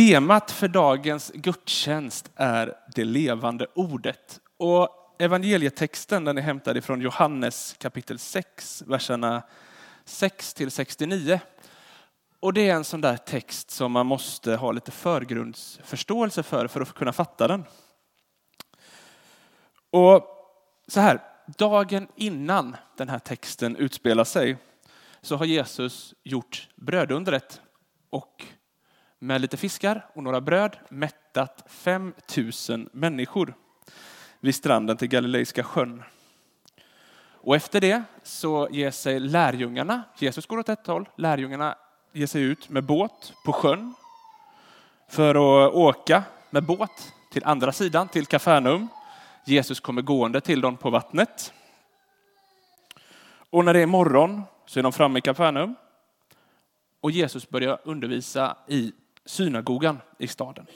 Temat för dagens gudstjänst är det levande ordet. Och evangelietexten den är hämtad ifrån Johannes kapitel 6, verserna 6 till 69. Och det är en sån där text som man måste ha lite förgrundsförståelse för, för att kunna fatta den. Och så här, dagen innan den här texten utspelar sig så har Jesus gjort brödundret och med lite fiskar och några bröd mättat 5000 människor vid stranden till Galileiska sjön. Och efter det så ger sig lärjungarna, Jesus går åt ett håll, lärjungarna ger sig ut med båt på sjön för att åka med båt till andra sidan, till Kafarnaum. Jesus kommer gående till dem på vattnet. Och när det är morgon så är de framme i Kafarnaum och Jesus börjar undervisa i synagogan i staden.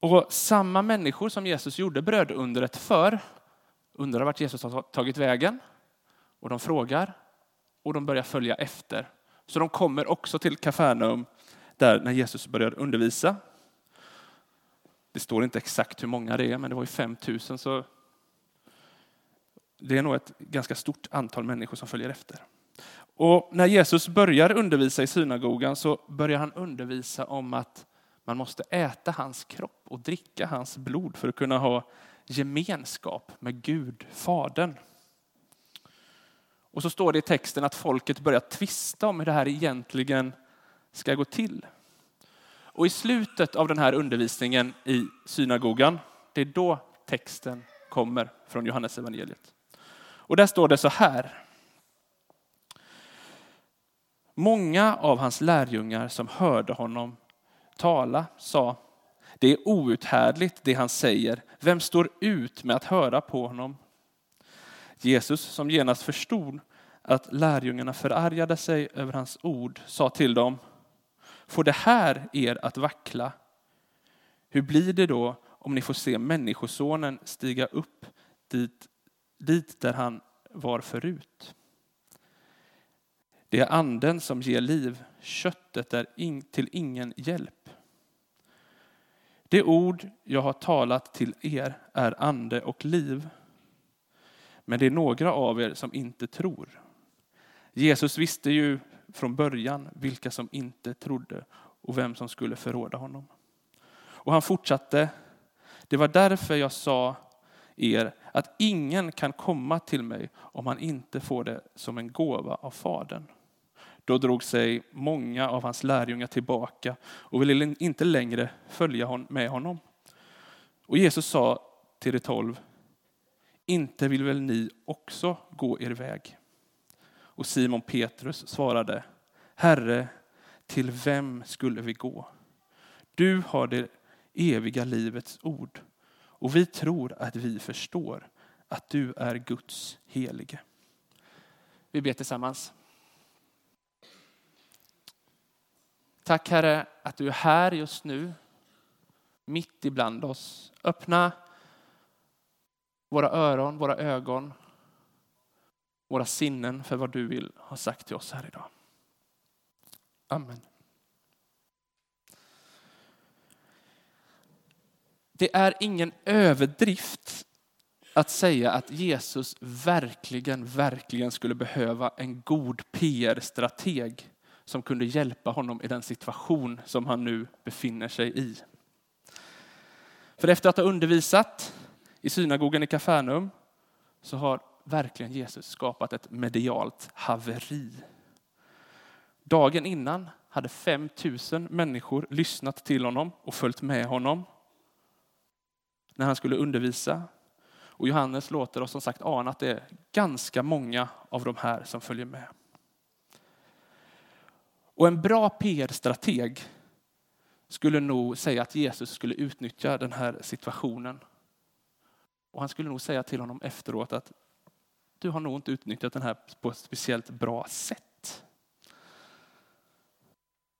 Och samma människor som Jesus gjorde brödundret för undrar vart Jesus har tagit vägen och de frågar och de börjar följa efter. Så de kommer också till Kafarnaum där när Jesus börjar undervisa. Det står inte exakt hur många det är, men det var ju 5000 så det är nog ett ganska stort antal människor som följer efter. Och när Jesus börjar undervisa i synagogan så börjar han undervisa om att man måste äta hans kropp och dricka hans blod för att kunna ha gemenskap med Gud, Fadern. Och så står det i texten att folket börjar tvista om hur det här egentligen ska gå till. Och i slutet av den här undervisningen i synagogan, det är då texten kommer från Johannes evangeliet. Och där står det så här. Många av hans lärjungar som hörde honom tala sa, det är outhärdligt det han säger. Vem står ut med att höra på honom? Jesus, som genast förstod att lärjungarna förargade sig över hans ord, sa till dem, får det här er att vackla? Hur blir det då om ni får se Människosonen stiga upp dit, dit där han var förut? Det är anden som ger liv, köttet är in, till ingen hjälp. Det ord jag har talat till er är ande och liv. Men det är några av er som inte tror. Jesus visste ju från början vilka som inte trodde och vem som skulle förråda honom. Och han fortsatte. Det var därför jag sa er att ingen kan komma till mig om han inte får det som en gåva av Fadern. Då drog sig många av hans lärjungar tillbaka och ville inte längre följa med honom. Och Jesus sa till de tolv, inte vill väl ni också gå er väg? Och Simon Petrus svarade, Herre, till vem skulle vi gå? Du har det eviga livets ord och vi tror att vi förstår att du är Guds helige. Vi ber tillsammans. Tack Herre att du är här just nu, mitt ibland oss. Öppna våra öron, våra ögon, våra sinnen för vad du vill ha sagt till oss här idag. Amen. Det är ingen överdrift att säga att Jesus verkligen, verkligen skulle behöva en god PR-strateg som kunde hjälpa honom i den situation som han nu befinner sig i. För efter att ha undervisat i synagogan i Kafarnaum så har verkligen Jesus skapat ett medialt haveri. Dagen innan hade 5000 människor lyssnat till honom och följt med honom när han skulle undervisa. Och Johannes låter oss som sagt ana att det är ganska många av de här som följer med. Och en bra PR-strateg skulle nog säga att Jesus skulle utnyttja den här situationen. Och han skulle nog säga till honom efteråt att du har nog inte utnyttjat den här på ett speciellt bra sätt.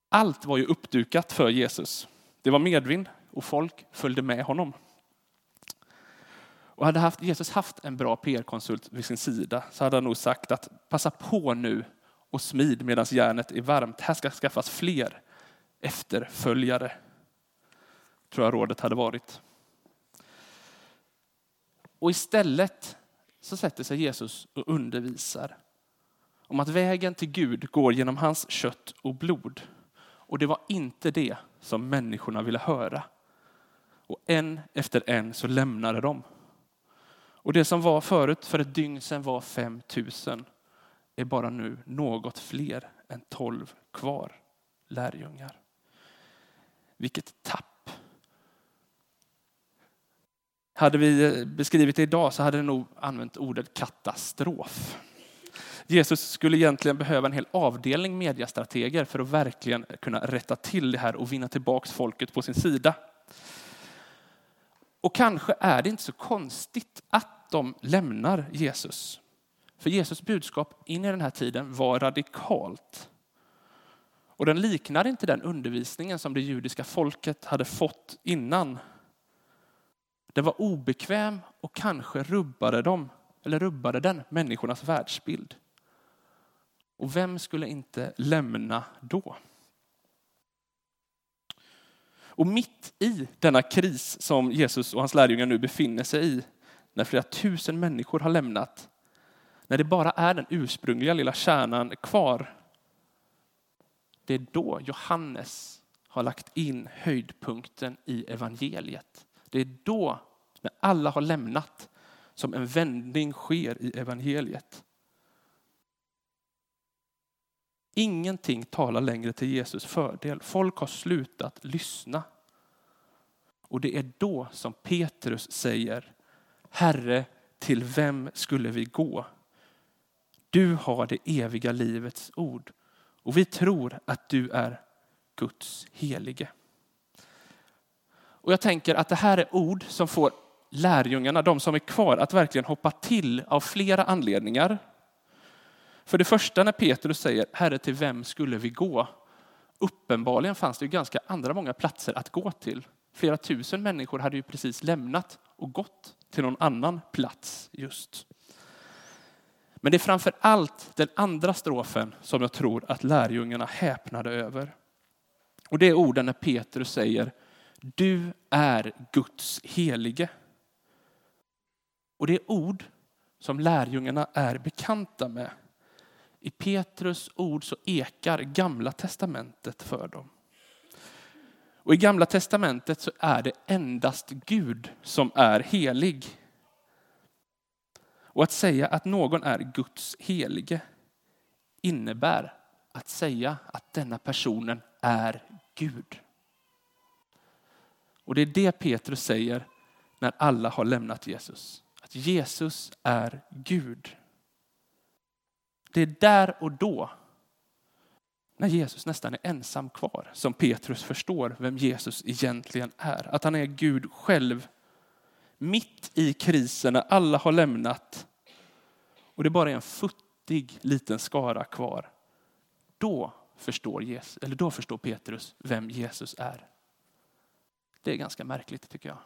Allt var ju uppdukat för Jesus. Det var medvind och folk följde med honom. Och hade haft, Jesus haft en bra PR-konsult vid sin sida så hade han nog sagt att passa på nu och smid medan järnet är varmt. Här ska skaffas fler efterföljare. Tror jag rådet hade varit. Och istället så sätter sig Jesus och undervisar om att vägen till Gud går genom hans kött och blod. Och det var inte det som människorna ville höra. Och en efter en så lämnade de. Och det som var förut för ett dygn sedan var 5000 är bara nu något fler än 12 kvar lärjungar. Vilket tapp. Hade vi eh, beskrivit det idag så hade det nog använt ordet katastrof. Jesus skulle egentligen behöva en hel avdelning mediastrateger för att verkligen kunna rätta till det här och vinna tillbaks folket på sin sida. Och kanske är det inte så konstigt att de lämnar Jesus. För Jesus budskap in i den här tiden var radikalt. Och den liknade inte den undervisningen som det judiska folket hade fått innan. Den var obekväm och kanske rubbade dem, eller rubbade den människornas världsbild. Och vem skulle inte lämna då? Och mitt i denna kris som Jesus och hans lärjungar nu befinner sig i, när flera tusen människor har lämnat, när det bara är den ursprungliga lilla kärnan kvar, det är då Johannes har lagt in höjdpunkten i evangeliet. Det är då, när alla har lämnat, som en vändning sker i evangeliet. Ingenting talar längre till Jesus fördel. Folk har slutat lyssna. Och det är då som Petrus säger, Herre, till vem skulle vi gå? Du har det eviga livets ord och vi tror att du är Guds helige. Och jag tänker att det här är ord som får lärjungarna, de som är kvar, att verkligen hoppa till av flera anledningar. För det första när Petrus säger, Herre till vem skulle vi gå? Uppenbarligen fanns det ju ganska andra många platser att gå till. Flera tusen människor hade ju precis lämnat och gått till någon annan plats just. Men det är framför allt den andra strofen som jag tror att lärjungarna häpnade över. Och det är orden när Petrus säger, du är Guds helige. Och det är ord som lärjungarna är bekanta med. I Petrus ord så ekar gamla testamentet för dem. Och i gamla testamentet så är det endast Gud som är helig. Och att säga att någon är Guds helige innebär att säga att denna personen är Gud. Och det är det Petrus säger när alla har lämnat Jesus. Att Jesus är Gud. Det är där och då, när Jesus nästan är ensam kvar, som Petrus förstår vem Jesus egentligen är. Att han är Gud själv. Mitt i krisen när alla har lämnat och det bara är en futtig liten skara kvar. Då förstår, Jesus, eller då förstår Petrus vem Jesus är. Det är ganska märkligt tycker jag.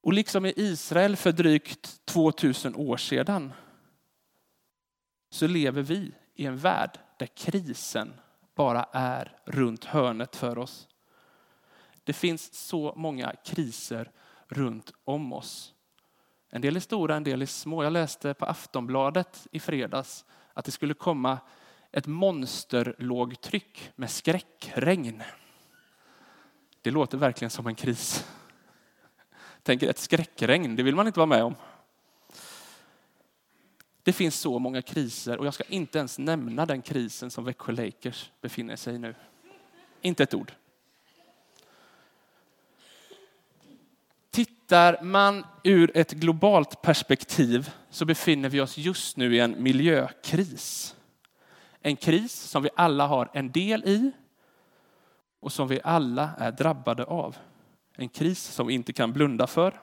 Och liksom i Israel för drygt 2000 år sedan så lever vi i en värld där krisen bara är runt hörnet för oss. Det finns så många kriser runt om oss. En del är stora, en del är små. Jag läste på Aftonbladet i fredags att det skulle komma ett monsterlågtryck med skräckregn. Det låter verkligen som en kris. Tänker ett skräckregn, det vill man inte vara med om. Det finns så många kriser och jag ska inte ens nämna den krisen som Växjö Lakers befinner sig i nu. Inte ett ord. Tittar man ur ett globalt perspektiv så befinner vi oss just nu i en miljökris. En kris som vi alla har en del i och som vi alla är drabbade av. En kris som vi inte kan blunda för.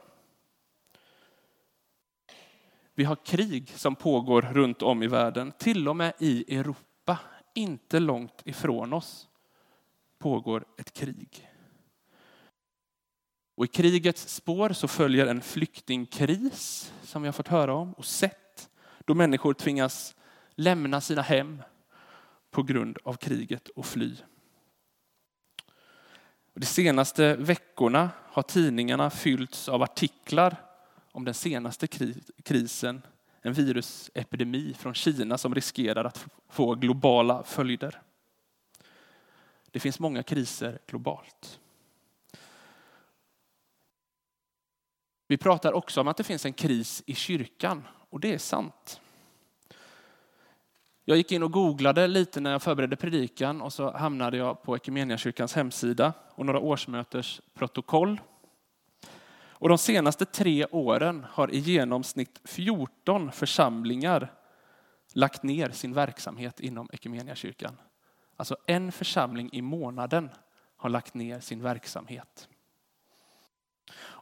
Vi har krig som pågår runt om i världen, till och med i Europa, inte långt ifrån oss, pågår ett krig. Och I krigets spår så följer en flyktingkris som vi har fått höra om och sett, då människor tvingas lämna sina hem på grund av kriget och fly. De senaste veckorna har tidningarna fyllts av artiklar om den senaste krisen, en virusepidemi från Kina som riskerar att få globala följder. Det finns många kriser globalt. Vi pratar också om att det finns en kris i kyrkan och det är sant. Jag gick in och googlade lite när jag förberedde predikan och så hamnade jag på Equmeniakyrkans hemsida och några årsmöters protokoll. Och de senaste tre åren har i genomsnitt 14 församlingar lagt ner sin verksamhet inom Equmeniakyrkan. Alltså en församling i månaden har lagt ner sin verksamhet.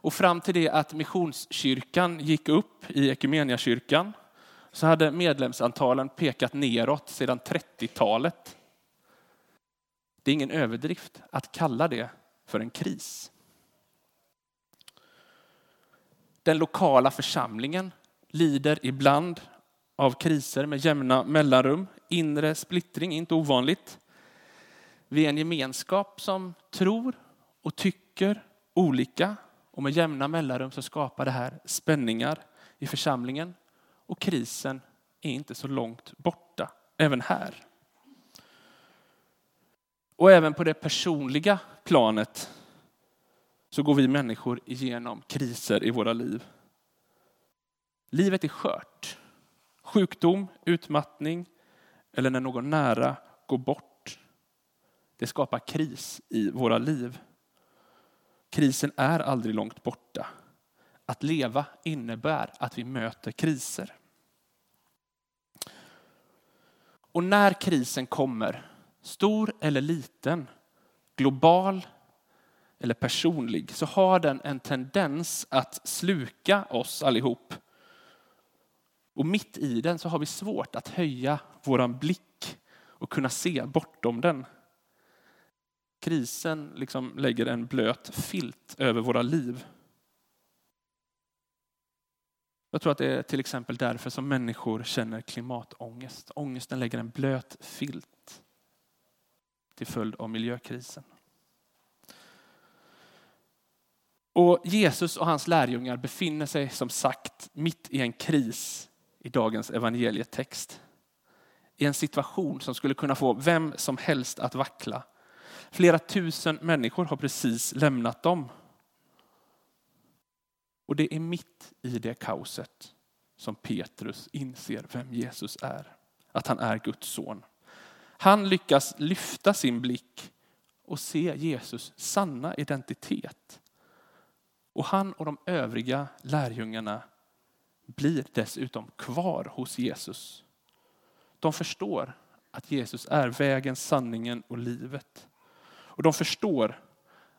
Och fram till det att Missionskyrkan gick upp i Equmeniakyrkan så hade medlemsantalen pekat neråt sedan 30-talet. Det är ingen överdrift att kalla det för en kris. Den lokala församlingen lider ibland av kriser med jämna mellanrum. Inre splittring, är inte ovanligt. Vi är en gemenskap som tror och tycker olika och med jämna mellanrum så skapar det här spänningar i församlingen och krisen är inte så långt borta, även här. Och även på det personliga planet så går vi människor igenom kriser i våra liv. Livet är skört. Sjukdom, utmattning eller när någon nära går bort. Det skapar kris i våra liv. Krisen är aldrig långt borta. Att leva innebär att vi möter kriser. Och när krisen kommer, stor eller liten, global eller personlig, så har den en tendens att sluka oss allihop. Och mitt i den så har vi svårt att höja våran blick och kunna se bortom den. Krisen liksom lägger en blöt filt över våra liv. Jag tror att det är till exempel därför som människor känner klimatångest. Ångesten lägger en blöt filt till följd av miljökrisen. Och Jesus och hans lärjungar befinner sig som sagt mitt i en kris i dagens evangelietext. I en situation som skulle kunna få vem som helst att vackla. Flera tusen människor har precis lämnat dem och det är mitt i det kaoset som Petrus inser vem Jesus är. Att han är Guds son. Han lyckas lyfta sin blick och se Jesus sanna identitet. Och han och de övriga lärjungarna blir dessutom kvar hos Jesus. De förstår att Jesus är vägen, sanningen och livet. Och de förstår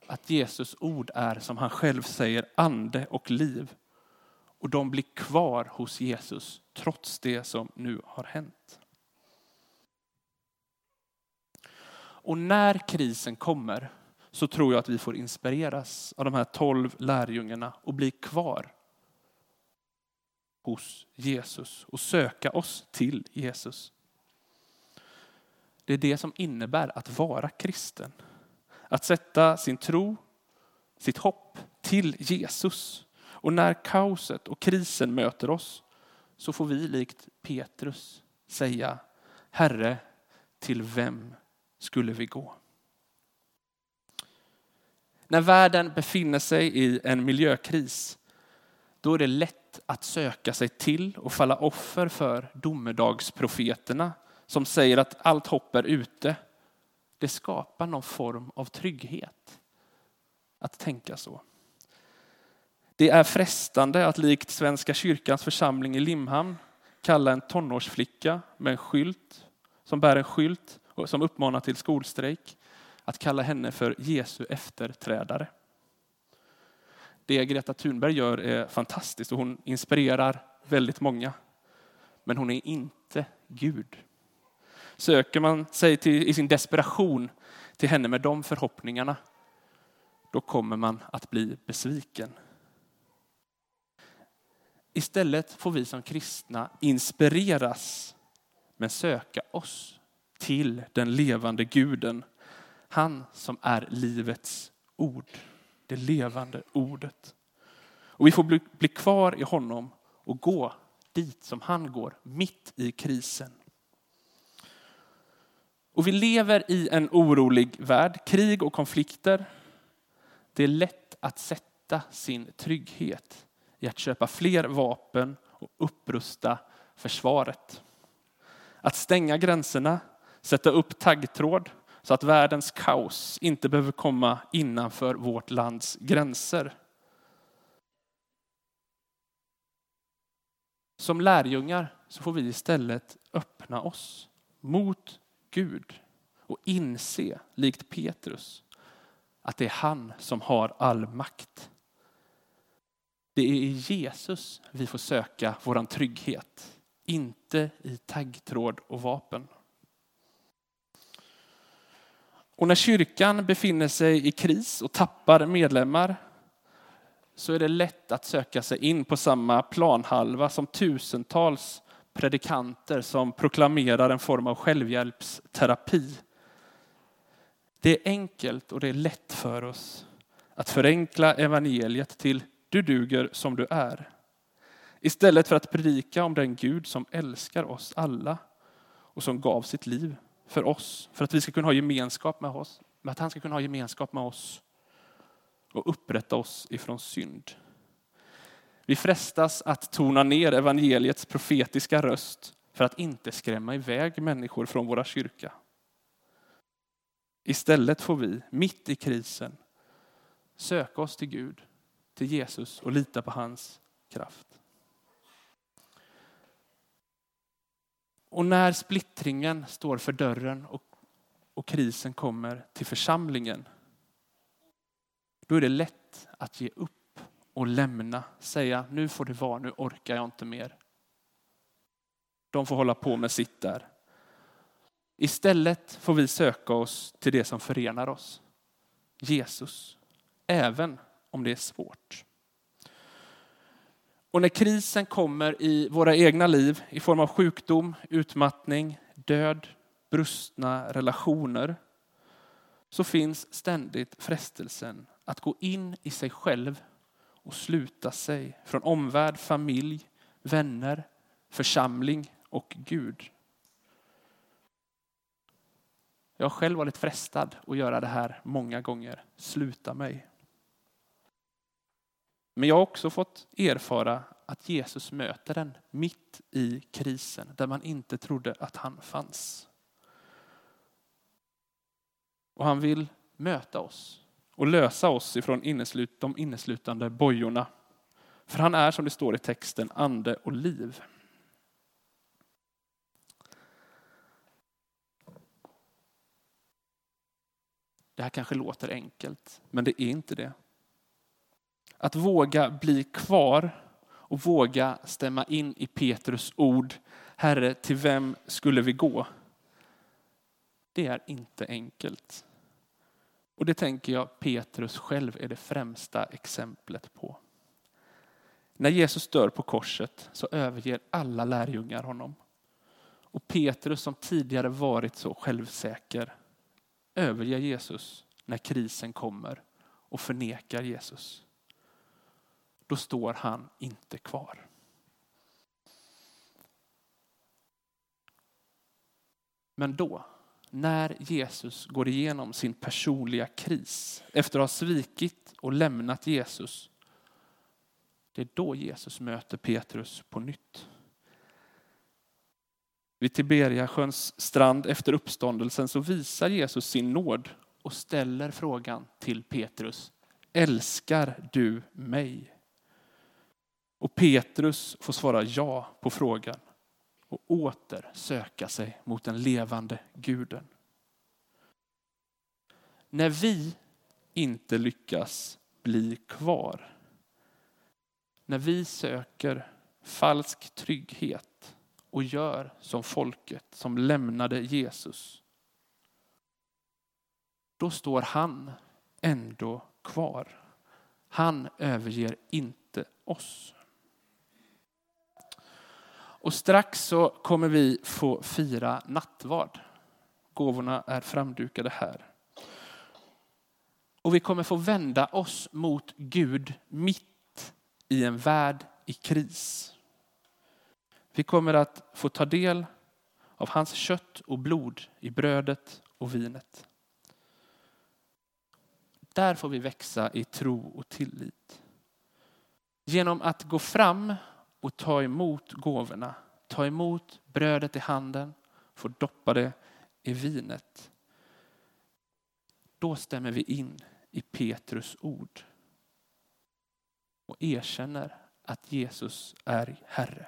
att Jesus ord är, som han själv säger, ande och liv. Och de blir kvar hos Jesus trots det som nu har hänt. Och när krisen kommer så tror jag att vi får inspireras av de här tolv lärjungarna och bli kvar hos Jesus och söka oss till Jesus. Det är det som innebär att vara kristen. Att sätta sin tro, sitt hopp till Jesus. Och när kaoset och krisen möter oss så får vi likt Petrus säga Herre, till vem skulle vi gå? När världen befinner sig i en miljökris, då är det lätt att söka sig till och falla offer för domedagsprofeterna som säger att allt hopp är ute det skapar någon form av trygghet att tänka så. Det är frestande att likt Svenska kyrkans församling i Limhamn kalla en tonårsflicka med en skylt, som bär en skylt och som uppmanar till skolstrejk, att kalla henne för Jesu efterträdare. Det Greta Thunberg gör är fantastiskt och hon inspirerar väldigt många. Men hon är inte Gud. Söker man sig till, i sin desperation till henne med de förhoppningarna, då kommer man att bli besviken. Istället får vi som kristna inspireras, men söka oss till den levande guden. Han som är livets ord. Det levande ordet. Och vi får bli, bli kvar i honom och gå dit som han går, mitt i krisen. Och vi lever i en orolig värld, krig och konflikter. Det är lätt att sätta sin trygghet i att köpa fler vapen och upprusta försvaret. Att stänga gränserna, sätta upp taggtråd så att världens kaos inte behöver komma innanför vårt lands gränser. Som lärjungar så får vi istället öppna oss mot Gud och inse, likt Petrus, att det är han som har all makt. Det är i Jesus vi får söka vår trygghet, inte i taggtråd och vapen. Och när kyrkan befinner sig i kris och tappar medlemmar så är det lätt att söka sig in på samma planhalva som tusentals predikanter som proklamerar en form av självhjälpsterapi. Det är enkelt och det är lätt för oss att förenkla evangeliet till du duger som du är. Istället för att predika om den Gud som älskar oss alla och som gav sitt liv för oss, för att vi ska kunna ha gemenskap med oss, med att han ska kunna ha gemenskap med oss och upprätta oss ifrån synd. Vi frestas att tona ner evangeliets profetiska röst för att inte skrämma iväg människor från våra kyrka. Istället får vi, mitt i krisen, söka oss till Gud, till Jesus och lita på hans kraft. Och när splittringen står för dörren och, och krisen kommer till församlingen, då är det lätt att ge upp och lämna, säga nu får det vara, nu orkar jag inte mer. De får hålla på med sitt där. Istället får vi söka oss till det som förenar oss. Jesus, även om det är svårt. Och när krisen kommer i våra egna liv i form av sjukdom, utmattning, död, brustna relationer så finns ständigt frestelsen att gå in i sig själv och sluta sig från omvärld, familj, vänner, församling och Gud. Jag har själv varit frestad att göra det här många gånger, sluta mig. Men jag har också fått erfara att Jesus möter den mitt i krisen där man inte trodde att han fanns. Och han vill möta oss och lösa oss ifrån inneslut, de inneslutande bojorna. För han är som det står i texten ande och liv. Det här kanske låter enkelt, men det är inte det. Att våga bli kvar och våga stämma in i Petrus ord. Herre, till vem skulle vi gå? Det är inte enkelt. Och det tänker jag Petrus själv är det främsta exemplet på. När Jesus dör på korset så överger alla lärjungar honom. Och Petrus som tidigare varit så självsäker överger Jesus när krisen kommer och förnekar Jesus. Då står han inte kvar. Men då när Jesus går igenom sin personliga kris efter att ha svikit och lämnat Jesus. Det är då Jesus möter Petrus på nytt. Vid Tiberiasjöns strand efter uppståndelsen så visar Jesus sin nåd och ställer frågan till Petrus. Älskar du mig? Och Petrus får svara ja på frågan och åter söka sig mot den levande guden. När vi inte lyckas bli kvar, när vi söker falsk trygghet och gör som folket som lämnade Jesus, då står han ändå kvar. Han överger inte oss. Och strax så kommer vi få fira nattvard. Gåvorna är framdukade här. Och vi kommer få vända oss mot Gud mitt i en värld i kris. Vi kommer att få ta del av hans kött och blod i brödet och vinet. Där får vi växa i tro och tillit. Genom att gå fram och ta emot gåvorna, ta emot brödet i handen, få doppa det i vinet. Då stämmer vi in i Petrus ord och erkänner att Jesus är Herre.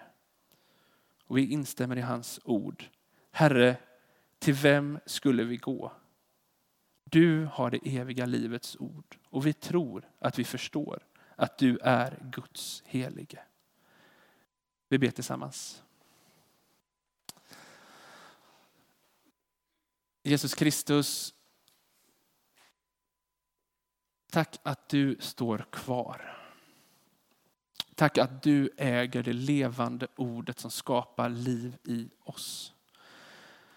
Och vi instämmer i hans ord. Herre, till vem skulle vi gå? Du har det eviga livets ord och vi tror att vi förstår att du är Guds helige. Vi ber tillsammans. Jesus Kristus, tack att du står kvar. Tack att du äger det levande ordet som skapar liv i oss.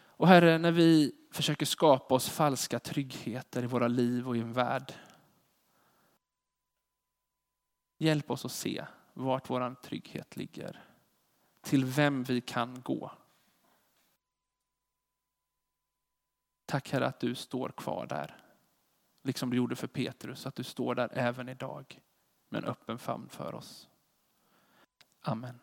Och Herre, när vi försöker skapa oss falska tryggheter i våra liv och i en värld. Hjälp oss att se vart vår trygghet ligger. Till vem vi kan gå. Tack Herre att du står kvar där. Liksom du gjorde för Petrus, att du står där även idag med en öppen famn för oss. Amen.